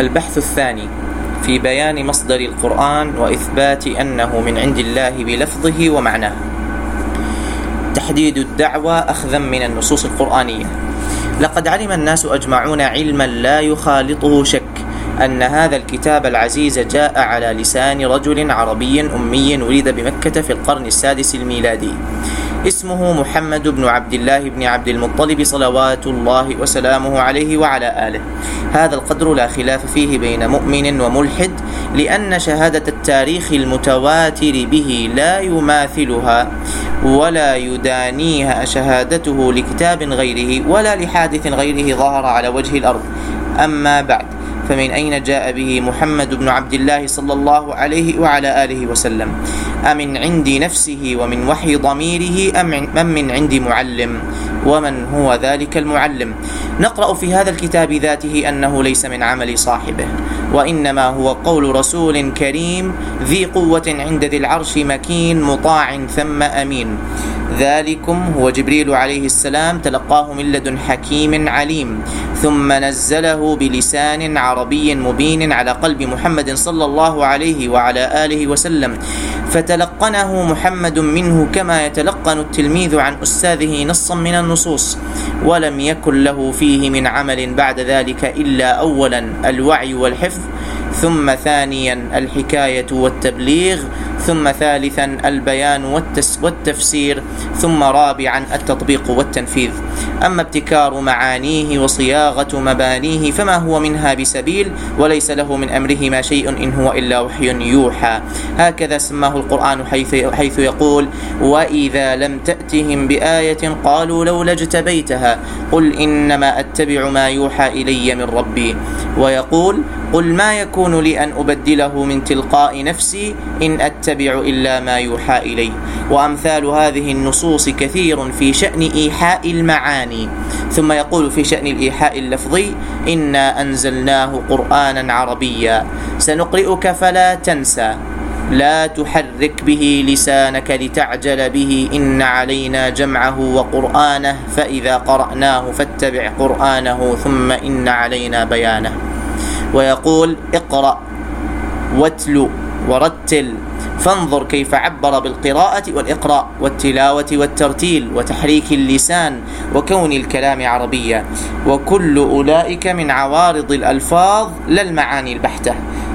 البحث الثاني في بيان مصدر القرآن وإثبات أنه من عند الله بلفظه ومعناه. تحديد الدعوة أخذا من النصوص القرآنية. لقد علم الناس أجمعون علما لا يخالطه شك أن هذا الكتاب العزيز جاء على لسان رجل عربي أمي ولد بمكة في القرن السادس الميلادي. اسمه محمد بن عبد الله بن عبد المطلب صلوات الله وسلامه عليه وعلى آله. هذا القدر لا خلاف فيه بين مؤمن وملحد لأن شهادة التاريخ المتواتر به لا يماثلها ولا يدانيها شهادته لكتاب غيره ولا لحادث غيره ظهر على وجه الأرض. أما بعد فمن أين جاء به محمد بن عبد الله صلى الله عليه وعلى آله وسلم؟ أمن عند نفسه ومن وحي ضميره أم من عند معلم؟ ومن هو ذلك المعلم. نقرأ في هذا الكتاب ذاته أنه ليس من عمل صاحبه وإنما هو قول رسول كريم ذي قوة عند ذي العرش مكين مطاع ثم أمين. ذلكم هو جبريل عليه السلام تلقاه من لدن حكيم عليم ثم نزله بلسان عربي مبين على قلب محمد صلى الله عليه وعلى آله وسلم. فتلقنه محمد منه كما يتلقن التلميذ عن أستاذه نصا من النصوص ولم يكن له فيه من عمل بعد ذلك إلا اولا الوعي والحفظ ثم ثانيا الحكاية والتبليغ ثم ثالثا البيان والتفسير ثم رابعا التطبيق والتنفيذ. أما ابتكار معانيه وصياغة مبانيه فما هو منها بسبيل وليس له من امره ما شيء إن هو إلا وحي يوحى. هكذا سماه القرآن حيث حيث يقول وإذا لم تأتهم بآية قالوا لولا اجتبيتها قل إنما أتبع ما يوحى إلي من ربي. ويقول قل ما يكون لي أن أبدله من تلقاء نفسي إن اتبع إلا ما يوحى الي وأمثال هذه النصوص كثير في شأن إيحاء المعاني. ثم يقول في شأن الإيحاء اللفظي إنا أنزلناه قرانا عربيا. سنقرئك فلا تنسى. لا تحرك به لسانك لتعجل به. إن علينا جمعه وقرآنه فإذا قرأناه فاتبع قرآنه ثم إن علينا بيانه. ويقول اقرأ واتلو ورتل فانظر كيف عبر بالقراءة والإقراء والتلاوة والترتيل وتحريك اللسان وكون الكلام عربيا وكل أولئك من عوارض الألفاظ لا المعاني البحتة.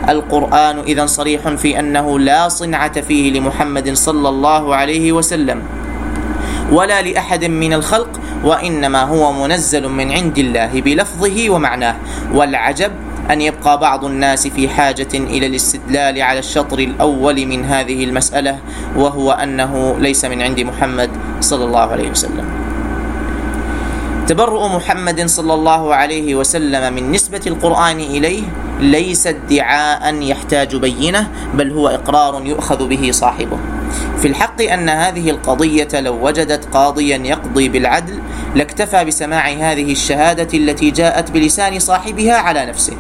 القرآن إذا صريح في أنه لا صنعة فيه لمحمد صلى الله عليه وسلم ولا لأحد من الخلق وإنما هو منزل من عند الله بلفظه ومعناه. والعجب أن يبقى بعض الناس في حاجة إلى الاستدلال على الشطر الأول من هذه المسألة وهو أنه ليس من عند محمد صلى الله عليه وسلم. تبرؤ محمد صلى الله عليه وسلم من نسبة القرآن إليه ليس ادعاء يحتاج بينة بل هو إقرار يؤخذ به صاحبه. في الحق أن هذه القضية لو وجدت قاضيا يقضي بالعدل لاكتفى بسماع هذه الشهادة التي جاءت بلسان صاحبها على نفسه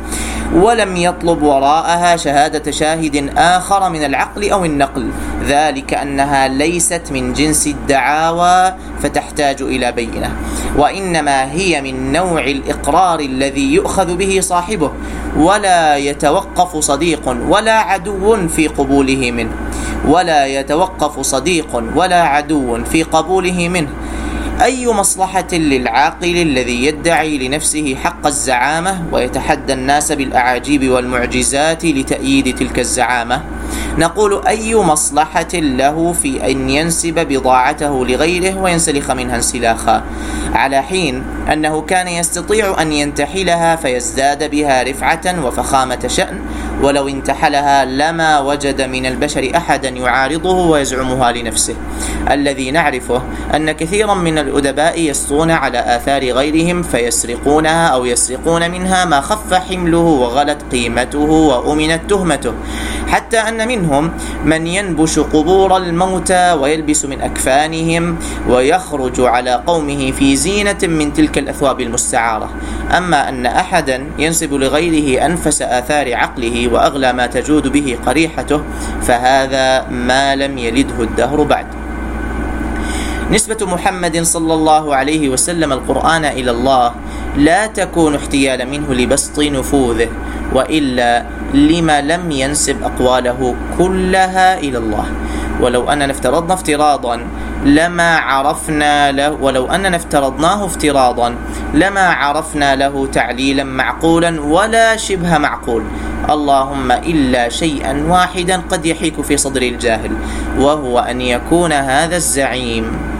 ولم يطلب وراءها شهادة شاهد آخر من العقل أو النقل ذلك أنها ليست من جنس الدعاوى فتحتاج إلى بينة وإنما هي من نوع الإقرار الذي يؤخذ به صاحبه ولا يتوقف صديق ولا عدو في قبوله منه ولا يتوقف صديق ولا عدو في قبوله منه. أي مصلحة للعاقل الذي يدعي لنفسه حق الزعامة ويتحدى الناس بالأعاجيب والمعجزات لتأييد تلك الزعامة؟ نقول أي مصلحة له في أن ينسب بضاعته لغيره وينسلخ منها انسلاخا؟ على حين أنه كان يستطيع أن ينتحلها فيزداد بها رفعة وفخامة شأن ولو انتحلها لما وجد من البشر أحدا يعارضه ويزعمها لنفسه. الذي نعرفه أن كثيرا من الأدباء يسطون على آثار غيرهم فيسرقونها أو يسرقون منها ما خف حمله وغلت قيمته وأمنت تهمته. حتى أن منهم من ينبش قبور الموتى ويلبس من أكفانهم ويخرج على قومه في زينة من تلك الأثواب المستعارة. أما أن أحدا ينسب لغيره أنفس آثار عقله وأغلى ما تجود به قريحته فهذا ما لم يلده الدهر بعد. نسبة محمد صلى الله عليه وسلم القرآن إلى الله لا تكون احتيالا منه لبسط نفوذه وإلا لما لم ينسب أقواله كلها إلى الله. ولو اننا افترضنا افتراضا لما عرفنا له ولو اننا افترضناه افتراضا لما عرفنا له تعليلا معقولا ولا شبه معقول. اللهم إلا شيئا واحدا قد يحيك في صدر الجاهل وهو أن يكون هذا الزعيم.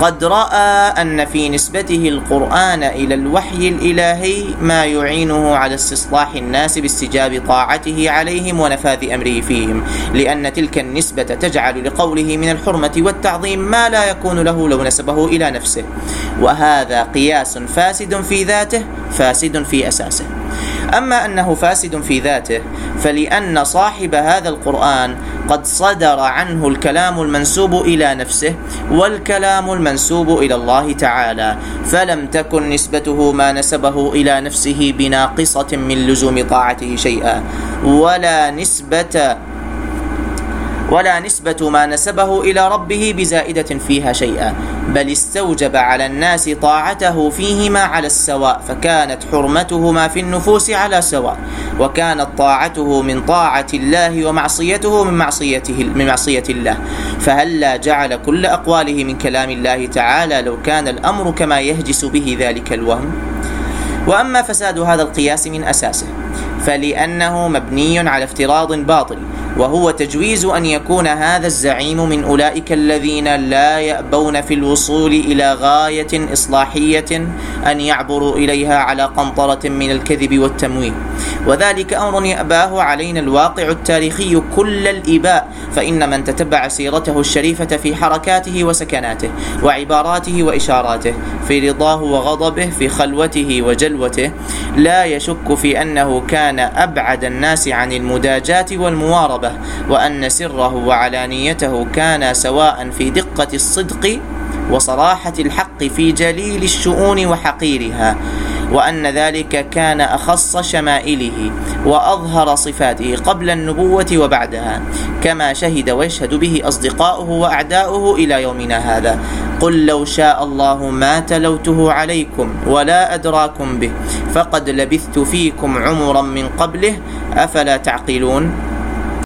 قد رأى أن في نسبته القرآن إلى الوحي الإلهي ما يعينه على استصلاح الناس باستجاب طاعته عليهم ونفاذ أمره فيهم لأن تلك النسبة تجعل لقوله من الحرمة والتعظيم ما لا يكون له لو نسبه إلى نفسه. وهذا قياس فاسد في ذاته فاسد في أساسه. أما أنه فاسد في ذاته فلأن صاحب هذا القرآن قد صدر عنه الكلام المنسوب إلى نفسه والكلام المنسوب إلى الله تعالى فلم تكن نسبته ما نسبه إلى نفسه بناقصة من لزوم طاعته شيئا ولا نسبة ولا نسبة ما نسبه إلى ربه بزائدة فيها شيئا بل استوجب على الناس طاعته فيهما على السواء فكانت حرمتهما في النفوس على سواء وكانت طاعته من طاعة الله ومعصيته من معصيته من معصية الله. فهلا جعل كل أقواله من كلام الله تعالى لو كان الأمر كما يهجس به ذلك الوهم؟ وأما فساد هذا القياس من أساسه فلأنه مبني على افتراض باطل. وهو تجويز أن يكون هذا الزعيم من أولئك الذين لا يأبون في الوصول إلى غاية إصلاحية أن يعبروا إليها على قنطرة من الكذب والتمويه. وذلك أمر يأباه علينا الواقع التاريخي كل الإباء فإن من تتبع سيرته الشريفة في حركاته وسكناته وعباراته وإشاراته في رضاه وغضبه في خلوته وجلوته لا يشك في أنه كان أبعد الناس عن المداجاة والمواربة. وأن سره وعلانيته كانا سواء في دقة الصدق وصراحة الحق في جليل الشؤون وحقيرها وأن ذلك كان أخص شمائله وأظهر صفاته قبل النبوة وبعدها كما شهد ويشهد به أصدقاؤه وأعداؤه إلى يومنا هذا. قل لو شاء الله ما تلوته عليكم ولا أدراكم به فقد لبثت فيكم عمرا من قبله أفلا تعقلون؟